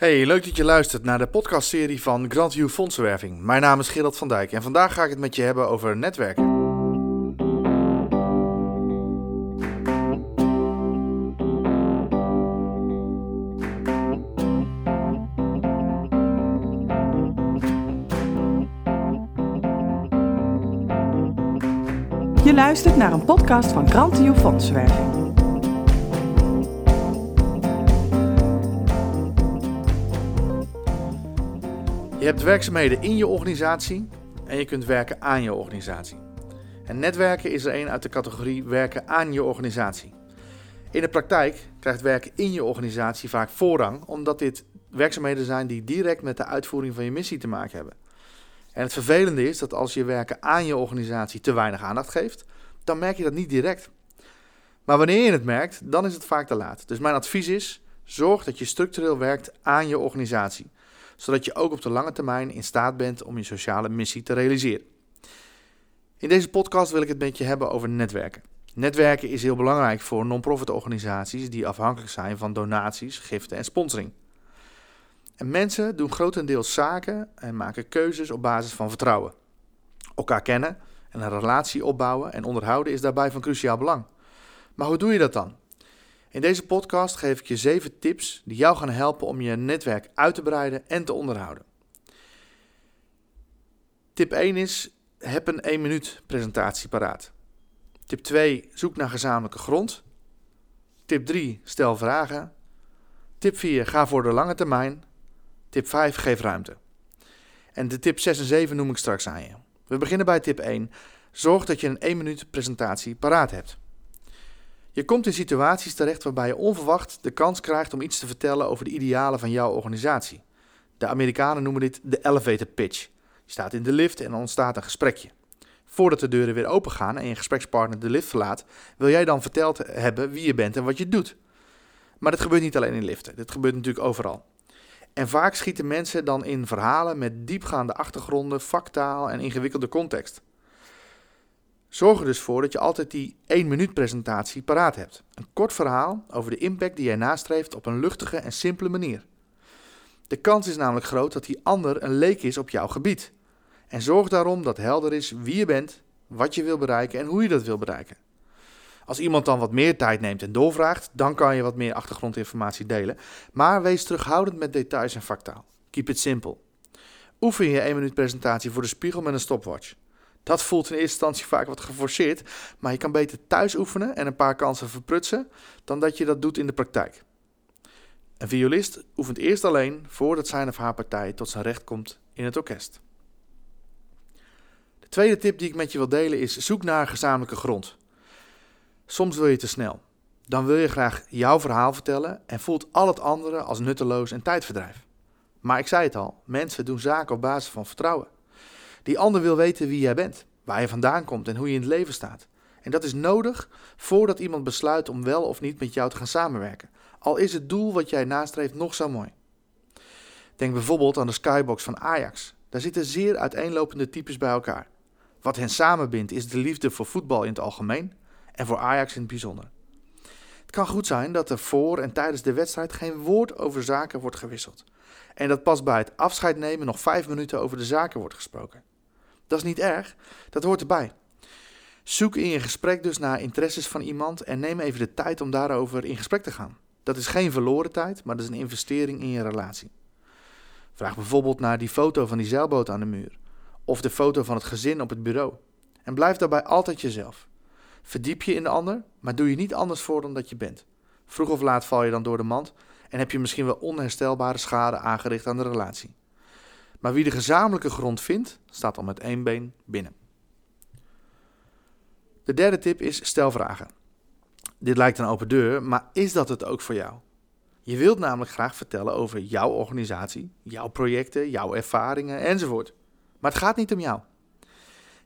Hey, leuk dat je luistert naar de podcastserie van Grandview Fondsenwerving. Mijn naam is Gerald van Dijk en vandaag ga ik het met je hebben over netwerken. Je luistert naar een podcast van Grantio Fondsenwerving. Je hebt werkzaamheden in je organisatie en je kunt werken aan je organisatie. En netwerken is er een uit de categorie werken aan je organisatie. In de praktijk krijgt werken in je organisatie vaak voorrang, omdat dit werkzaamheden zijn die direct met de uitvoering van je missie te maken hebben. En het vervelende is dat als je werken aan je organisatie te weinig aandacht geeft, dan merk je dat niet direct. Maar wanneer je het merkt, dan is het vaak te laat. Dus mijn advies is: zorg dat je structureel werkt aan je organisatie zodat je ook op de lange termijn in staat bent om je sociale missie te realiseren. In deze podcast wil ik het met je hebben over netwerken. Netwerken is heel belangrijk voor non-profit organisaties die afhankelijk zijn van donaties, giften en sponsoring. En mensen doen grotendeels zaken en maken keuzes op basis van vertrouwen. Elkaar kennen en een relatie opbouwen en onderhouden is daarbij van cruciaal belang. Maar hoe doe je dat dan? In deze podcast geef ik je 7 tips die jou gaan helpen om je netwerk uit te breiden en te onderhouden. Tip 1 is: heb een 1 minuut presentatie paraat. Tip 2: zoek naar gezamenlijke grond. Tip 3: stel vragen. Tip 4: ga voor de lange termijn. Tip 5: geef ruimte. En de tip 6 en 7 noem ik straks aan je. We beginnen bij tip 1. Zorg dat je een 1 minuut presentatie paraat hebt. Je komt in situaties terecht waarbij je onverwacht de kans krijgt om iets te vertellen over de idealen van jouw organisatie. De Amerikanen noemen dit de elevator pitch. Je staat in de lift en er ontstaat een gesprekje. Voordat de deuren weer open gaan en je gesprekspartner de lift verlaat, wil jij dan verteld hebben wie je bent en wat je doet. Maar dat gebeurt niet alleen in liften, dit gebeurt natuurlijk overal. En vaak schieten mensen dan in verhalen met diepgaande achtergronden, vaktaal en ingewikkelde context. Zorg er dus voor dat je altijd die 1 minuut presentatie paraat hebt. Een kort verhaal over de impact die jij nastreeft op een luchtige en simpele manier. De kans is namelijk groot dat die ander een leek is op jouw gebied. En zorg daarom dat helder is wie je bent, wat je wil bereiken en hoe je dat wil bereiken. Als iemand dan wat meer tijd neemt en doorvraagt, dan kan je wat meer achtergrondinformatie delen. Maar wees terughoudend met details en factaal. Keep it simple. Oefen je 1 minuut presentatie voor de spiegel met een stopwatch. Dat voelt in eerste instantie vaak wat geforceerd, maar je kan beter thuis oefenen en een paar kansen verprutsen dan dat je dat doet in de praktijk. Een violist oefent eerst alleen voordat zijn of haar partij tot zijn recht komt in het orkest. De tweede tip die ik met je wil delen is: zoek naar gezamenlijke grond. Soms wil je te snel. Dan wil je graag jouw verhaal vertellen en voelt al het andere als nutteloos en tijdverdrijf. Maar ik zei het al: mensen doen zaken op basis van vertrouwen. Die ander wil weten wie jij bent, waar je vandaan komt en hoe je in het leven staat. En dat is nodig voordat iemand besluit om wel of niet met jou te gaan samenwerken. Al is het doel wat jij nastreeft nog zo mooi. Denk bijvoorbeeld aan de skybox van Ajax. Daar zitten zeer uiteenlopende types bij elkaar. Wat hen samenbindt is de liefde voor voetbal in het algemeen en voor Ajax in het bijzonder. Het kan goed zijn dat er voor en tijdens de wedstrijd geen woord over zaken wordt gewisseld. En dat pas bij het afscheid nemen nog vijf minuten over de zaken wordt gesproken. Dat is niet erg, dat hoort erbij. Zoek in je gesprek dus naar interesses van iemand en neem even de tijd om daarover in gesprek te gaan. Dat is geen verloren tijd, maar dat is een investering in je relatie. Vraag bijvoorbeeld naar die foto van die zeilboot aan de muur, of de foto van het gezin op het bureau. En blijf daarbij altijd jezelf. Verdiep je in de ander, maar doe je niet anders voor dan dat je bent. Vroeg of laat val je dan door de mand en heb je misschien wel onherstelbare schade aangericht aan de relatie. Maar wie de gezamenlijke grond vindt, staat al met één been binnen. De derde tip is stel vragen. Dit lijkt een open deur, maar is dat het ook voor jou? Je wilt namelijk graag vertellen over jouw organisatie, jouw projecten, jouw ervaringen enzovoort. Maar het gaat niet om jou.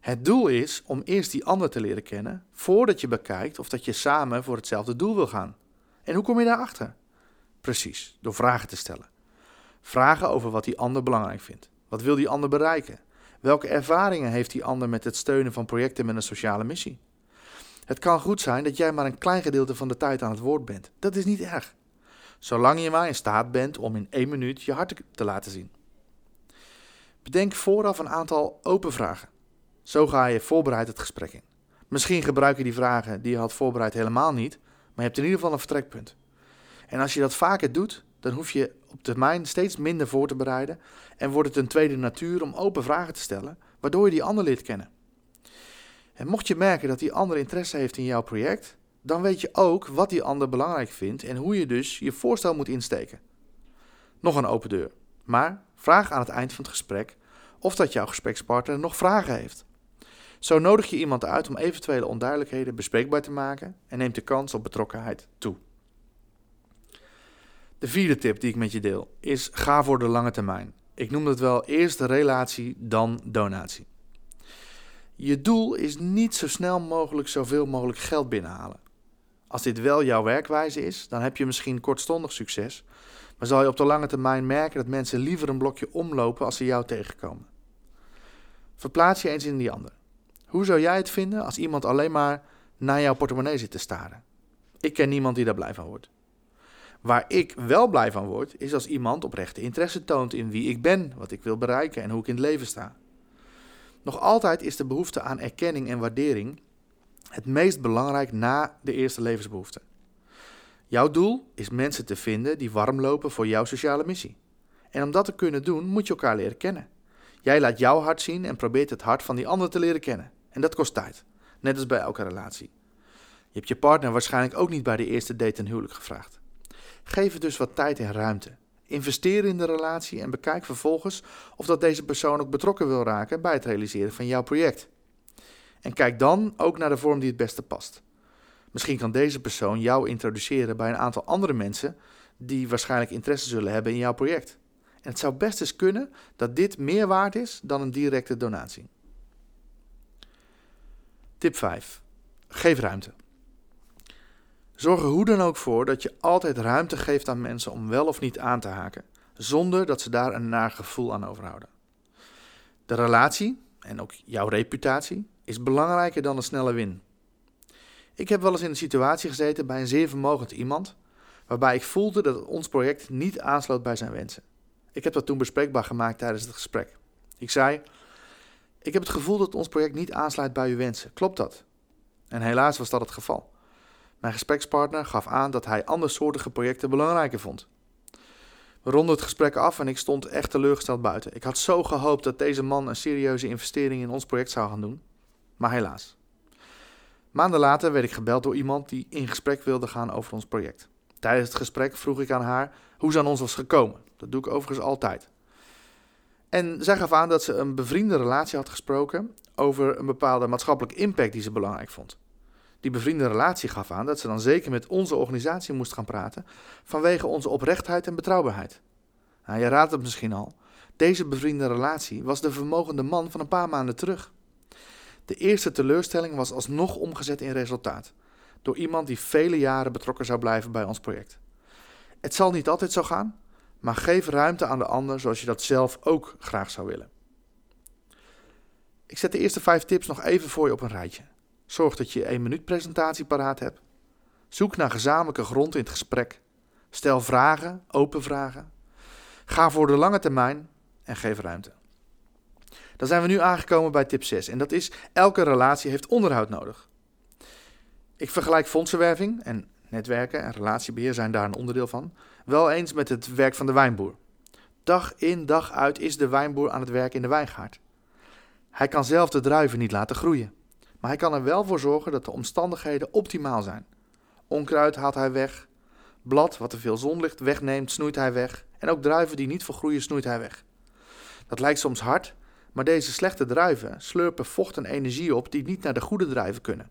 Het doel is om eerst die ander te leren kennen voordat je bekijkt of dat je samen voor hetzelfde doel wil gaan. En hoe kom je daarachter? Precies, door vragen te stellen. Vragen over wat die ander belangrijk vindt. Wat wil die ander bereiken? Welke ervaringen heeft die ander met het steunen van projecten met een sociale missie? Het kan goed zijn dat jij maar een klein gedeelte van de tijd aan het woord bent. Dat is niet erg. zolang je maar in staat bent om in één minuut je hart te laten zien. Bedenk vooraf een aantal open vragen. Zo ga je voorbereid het gesprek in. Misschien gebruik je die vragen die je had voorbereid helemaal niet, maar je hebt in ieder geval een vertrekpunt. En als je dat vaker doet, dan hoef je op termijn steeds minder voor te bereiden en wordt het een tweede natuur om open vragen te stellen, waardoor je die ander leert kennen. En mocht je merken dat die ander interesse heeft in jouw project, dan weet je ook wat die ander belangrijk vindt en hoe je dus je voorstel moet insteken. Nog een open deur. Maar vraag aan het eind van het gesprek of dat jouw gesprekspartner nog vragen heeft. Zo nodig je iemand uit om eventuele onduidelijkheden bespreekbaar te maken en neemt de kans op betrokkenheid toe. De vierde tip die ik met je deel is: ga voor de lange termijn. Ik noem dat wel eerst de relatie, dan donatie. Je doel is niet zo snel mogelijk zoveel mogelijk geld binnenhalen. Als dit wel jouw werkwijze is, dan heb je misschien kortstondig succes, maar zal je op de lange termijn merken dat mensen liever een blokje omlopen als ze jou tegenkomen. Verplaats je eens in die ander. Hoe zou jij het vinden als iemand alleen maar naar jouw portemonnee zit te staren? Ik ken niemand die daar blij van wordt. Waar ik wel blij van word, is als iemand oprechte interesse toont in wie ik ben, wat ik wil bereiken en hoe ik in het leven sta. Nog altijd is de behoefte aan erkenning en waardering het meest belangrijk na de eerste levensbehoefte. Jouw doel is mensen te vinden die warm lopen voor jouw sociale missie. En om dat te kunnen doen, moet je elkaar leren kennen. Jij laat jouw hart zien en probeert het hart van die ander te leren kennen. En dat kost tijd, net als bij elke relatie. Je hebt je partner waarschijnlijk ook niet bij de eerste date een huwelijk gevraagd. Geef het dus wat tijd en ruimte. Investeer in de relatie en bekijk vervolgens of dat deze persoon ook betrokken wil raken bij het realiseren van jouw project. En kijk dan ook naar de vorm die het beste past. Misschien kan deze persoon jou introduceren bij een aantal andere mensen die waarschijnlijk interesse zullen hebben in jouw project. En het zou best eens kunnen dat dit meer waard is dan een directe donatie. Tip 5. Geef ruimte. Zorg er hoe dan ook voor dat je altijd ruimte geeft aan mensen om wel of niet aan te haken, zonder dat ze daar een naar gevoel aan overhouden. De relatie, en ook jouw reputatie, is belangrijker dan een snelle win. Ik heb wel eens in een situatie gezeten bij een zeer vermogend iemand, waarbij ik voelde dat ons project niet aansloot bij zijn wensen. Ik heb dat toen bespreekbaar gemaakt tijdens het gesprek. Ik zei: Ik heb het gevoel dat ons project niet aansluit bij uw wensen. Klopt dat? En helaas was dat het geval. Mijn gesprekspartner gaf aan dat hij andersoortige projecten belangrijker vond. We ronden het gesprek af en ik stond echt teleurgesteld buiten. Ik had zo gehoopt dat deze man een serieuze investering in ons project zou gaan doen, maar helaas. Maanden later werd ik gebeld door iemand die in gesprek wilde gaan over ons project. Tijdens het gesprek vroeg ik aan haar hoe ze aan ons was gekomen. Dat doe ik overigens altijd. En zij gaf aan dat ze een bevriende relatie had gesproken over een bepaalde maatschappelijke impact die ze belangrijk vond. Die bevriende relatie gaf aan dat ze dan zeker met onze organisatie moest gaan praten vanwege onze oprechtheid en betrouwbaarheid. Nou, je raadt het misschien al. Deze bevriende relatie was de vermogende man van een paar maanden terug. De eerste teleurstelling was alsnog omgezet in resultaat, door iemand die vele jaren betrokken zou blijven bij ons project. Het zal niet altijd zo gaan, maar geef ruimte aan de ander zoals je dat zelf ook graag zou willen. Ik zet de eerste vijf tips nog even voor je op een rijtje. Zorg dat je een minuut presentatie paraat hebt. Zoek naar gezamenlijke grond in het gesprek. Stel vragen, open vragen. Ga voor de lange termijn en geef ruimte. Dan zijn we nu aangekomen bij tip 6 en dat is elke relatie heeft onderhoud nodig. Ik vergelijk fondsenwerving en netwerken en relatiebeheer zijn daar een onderdeel van, wel eens met het werk van de wijnboer. Dag in dag uit is de wijnboer aan het werk in de wijngaard. Hij kan zelf de druiven niet laten groeien. Maar hij kan er wel voor zorgen dat de omstandigheden optimaal zijn. Onkruid haalt hij weg. Blad wat te veel zonlicht wegneemt, snoeit hij weg. En ook druiven die niet vergroeien, snoeit hij weg. Dat lijkt soms hard, maar deze slechte druiven slurpen vocht en energie op die niet naar de goede druiven kunnen.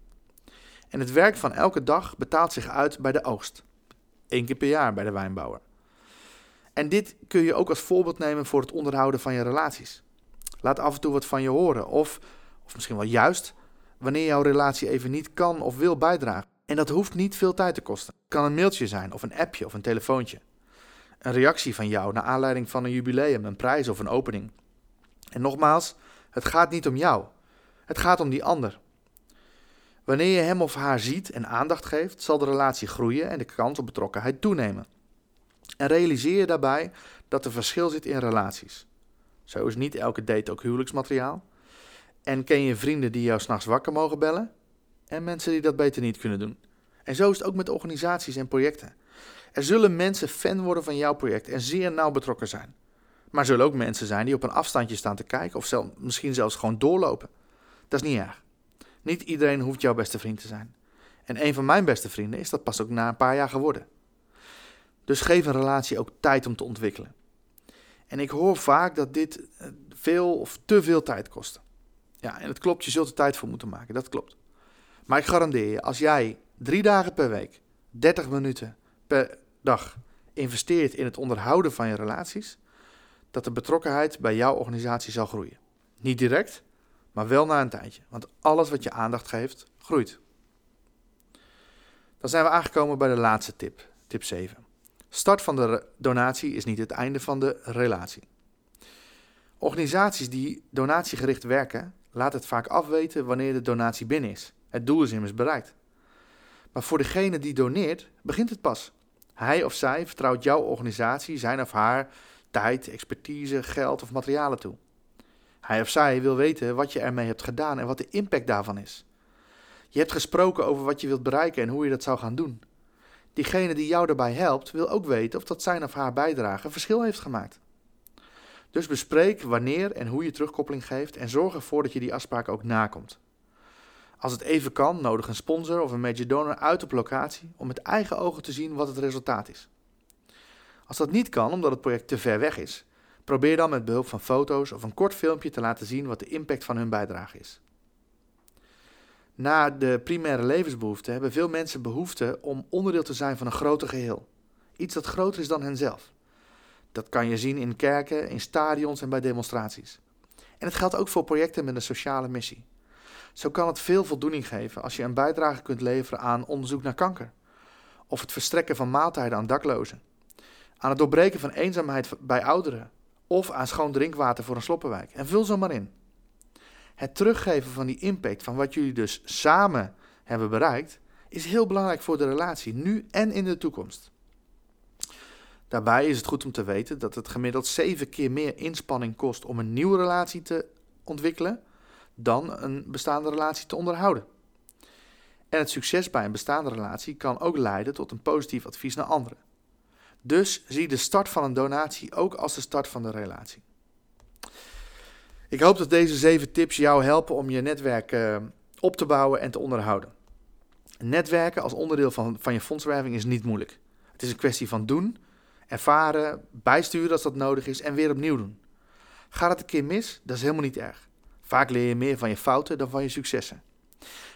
En het werk van elke dag betaalt zich uit bij de oogst. Eén keer per jaar bij de wijnbouwer. En dit kun je ook als voorbeeld nemen voor het onderhouden van je relaties. Laat af en toe wat van je horen, of, of misschien wel juist, wanneer jouw relatie even niet kan of wil bijdragen. En dat hoeft niet veel tijd te kosten. Het kan een mailtje zijn, of een appje of een telefoontje. Een reactie van jou naar aanleiding van een jubileum, een prijs of een opening. En nogmaals, het gaat niet om jou. Het gaat om die ander. Wanneer je hem of haar ziet en aandacht geeft, zal de relatie groeien en de kans op betrokkenheid toenemen. En realiseer je daarbij dat er verschil zit in relaties. Zo is niet elke date ook huwelijksmateriaal. En ken je vrienden die jou s'nachts wakker mogen bellen? En mensen die dat beter niet kunnen doen. En zo is het ook met organisaties en projecten. Er zullen mensen fan worden van jouw project en zeer nauw betrokken zijn. Maar er zullen ook mensen zijn die op een afstandje staan te kijken of zelf, misschien zelfs gewoon doorlopen. Dat is niet erg. Niet iedereen hoeft jouw beste vriend te zijn. En een van mijn beste vrienden is dat pas ook na een paar jaar geworden. Dus geef een relatie ook tijd om te ontwikkelen. En ik hoor vaak dat dit eh, veel of te veel tijd kost. Ja, en het klopt, je zult er tijd voor moeten maken, dat klopt. Maar ik garandeer je, als jij drie dagen per week, 30 minuten per dag investeert in het onderhouden van je relaties, dat de betrokkenheid bij jouw organisatie zal groeien. Niet direct, maar wel na een tijdje. Want alles wat je aandacht geeft, groeit. Dan zijn we aangekomen bij de laatste tip, tip 7. Start van de donatie is niet het einde van de relatie. Organisaties die donatiegericht werken, laten het vaak afweten wanneer de donatie binnen is. Het doel is immers bereikt. Maar voor degene die doneert, begint het pas. Hij of zij vertrouwt jouw organisatie zijn of haar tijd, expertise, geld of materialen toe. Hij of zij wil weten wat je ermee hebt gedaan en wat de impact daarvan is. Je hebt gesproken over wat je wilt bereiken en hoe je dat zou gaan doen. Diegene die jou daarbij helpt, wil ook weten of dat zijn of haar bijdrage verschil heeft gemaakt. Dus bespreek wanneer en hoe je terugkoppeling geeft en zorg ervoor dat je die afspraak ook nakomt. Als het even kan, nodig een sponsor of een major donor uit op locatie om met eigen ogen te zien wat het resultaat is. Als dat niet kan omdat het project te ver weg is, probeer dan met behulp van foto's of een kort filmpje te laten zien wat de impact van hun bijdrage is. Na de primaire levensbehoeften hebben veel mensen behoefte om onderdeel te zijn van een groter geheel. Iets dat groter is dan henzelf. Dat kan je zien in kerken, in stadions en bij demonstraties. En het geldt ook voor projecten met een sociale missie. Zo kan het veel voldoening geven als je een bijdrage kunt leveren aan onderzoek naar kanker, of het verstrekken van maaltijden aan daklozen, aan het doorbreken van eenzaamheid bij ouderen, of aan schoon drinkwater voor een sloppenwijk. En vul zo maar in. Het teruggeven van die impact van wat jullie dus samen hebben bereikt, is heel belangrijk voor de relatie, nu en in de toekomst. Daarbij is het goed om te weten dat het gemiddeld zeven keer meer inspanning kost om een nieuwe relatie te ontwikkelen dan een bestaande relatie te onderhouden. En het succes bij een bestaande relatie kan ook leiden tot een positief advies naar anderen. Dus zie de start van een donatie ook als de start van de relatie. Ik hoop dat deze zeven tips jou helpen om je netwerk uh, op te bouwen en te onderhouden. Netwerken als onderdeel van, van je fondswerving is niet moeilijk. Het is een kwestie van doen, ervaren, bijsturen als dat nodig is en weer opnieuw doen. Gaat het een keer mis? Dat is helemaal niet erg. Vaak leer je meer van je fouten dan van je successen.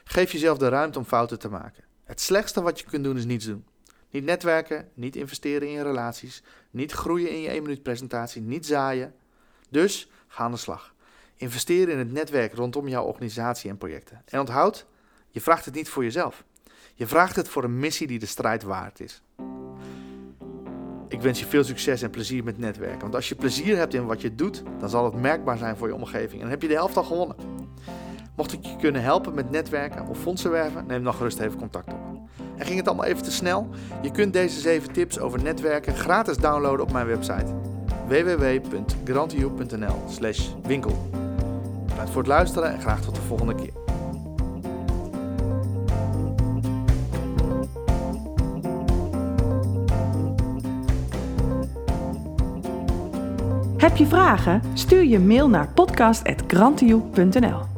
Geef jezelf de ruimte om fouten te maken. Het slechtste wat je kunt doen is niets doen. Niet netwerken, niet investeren in je relaties, niet groeien in je 1 minuut presentatie, niet zaaien. Dus ga aan de slag. Investeer in het netwerk rondom jouw organisatie en projecten. En onthoud, je vraagt het niet voor jezelf. Je vraagt het voor een missie die de strijd waard is. Ik wens je veel succes en plezier met netwerken. Want als je plezier hebt in wat je doet, dan zal het merkbaar zijn voor je omgeving. En dan heb je de helft al gewonnen. Mocht ik je kunnen helpen met netwerken of fondsen werven, neem dan gerust even contact op. En ging het allemaal even te snel? Je kunt deze 7 tips over netwerken gratis downloaden op mijn website www.grantioe.nl/winkel. Bedankt voor het luisteren en graag tot de volgende keer. Je vragen? Stuur je mail naar podcast.grantioe.nl